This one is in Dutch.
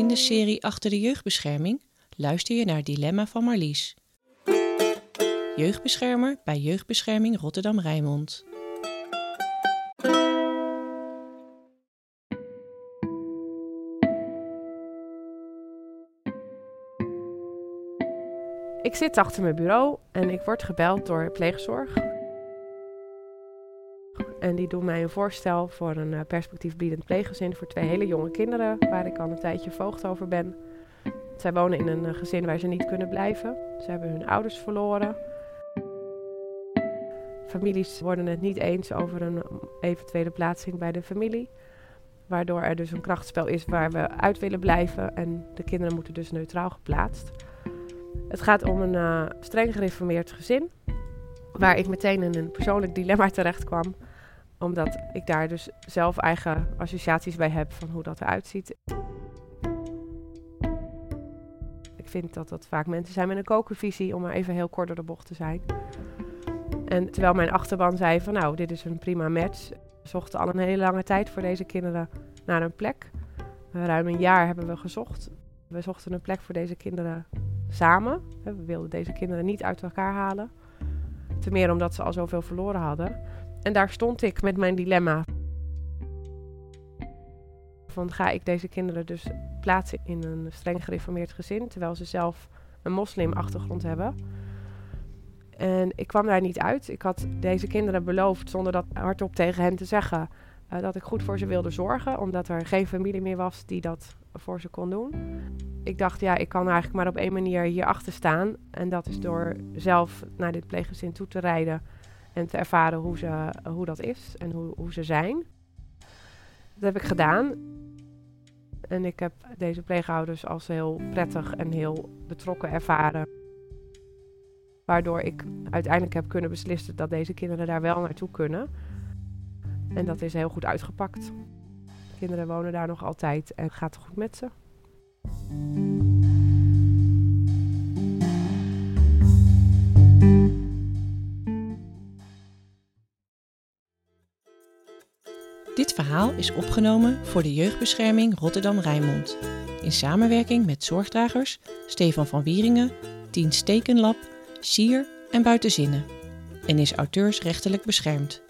In de serie Achter de Jeugdbescherming luister je naar Dilemma van Marlies. Jeugdbeschermer bij Jeugdbescherming Rotterdam-Rijnmond. Ik zit achter mijn bureau en ik word gebeld door pleegzorg. En die doen mij een voorstel voor een uh, perspectiefbiedend pleeggezin voor twee hele jonge kinderen, waar ik al een tijdje voogd over ben. Zij wonen in een uh, gezin waar ze niet kunnen blijven. Ze hebben hun ouders verloren. Families worden het niet eens over een eventuele plaatsing bij de familie. Waardoor er dus een krachtspel is waar we uit willen blijven en de kinderen moeten dus neutraal geplaatst. Het gaat om een uh, streng gereformeerd gezin, waar ik meteen in een persoonlijk dilemma terecht kwam omdat ik daar dus zelf eigen associaties bij heb van hoe dat eruit ziet. Ik vind dat dat vaak mensen zijn met een kokervisie, om maar even heel kort door de bocht te zijn. En terwijl mijn achterban zei van nou, dit is een prima match. Zochten al een hele lange tijd voor deze kinderen naar een plek. Ruim een jaar hebben we gezocht. We zochten een plek voor deze kinderen samen. We wilden deze kinderen niet uit elkaar halen. Ten meer omdat ze al zoveel verloren hadden. En daar stond ik met mijn dilemma. Van ga ik deze kinderen dus plaatsen in een streng gereformeerd gezin, terwijl ze zelf een moslimachtergrond hebben. En ik kwam daar niet uit. Ik had deze kinderen beloofd, zonder dat hardop tegen hen te zeggen, uh, dat ik goed voor ze wilde zorgen, omdat er geen familie meer was die dat voor ze kon doen. Ik dacht, ja, ik kan eigenlijk maar op één manier hierachter staan. En dat is door zelf naar dit pleeggezin toe te rijden en te ervaren hoe, ze, hoe dat is en hoe, hoe ze zijn. Dat heb ik gedaan. En ik heb deze pleegouders als heel prettig en heel betrokken ervaren. Waardoor ik uiteindelijk heb kunnen beslissen dat deze kinderen daar wel naartoe kunnen. En dat is heel goed uitgepakt. De kinderen wonen daar nog altijd en gaat het goed met ze. Dit verhaal is opgenomen voor de Jeugdbescherming Rotterdam-Rijnmond. In samenwerking met zorgdragers Stefan van Wieringen, Tien Stekenlab, Sier en Buitenzinnen. En is auteursrechtelijk beschermd.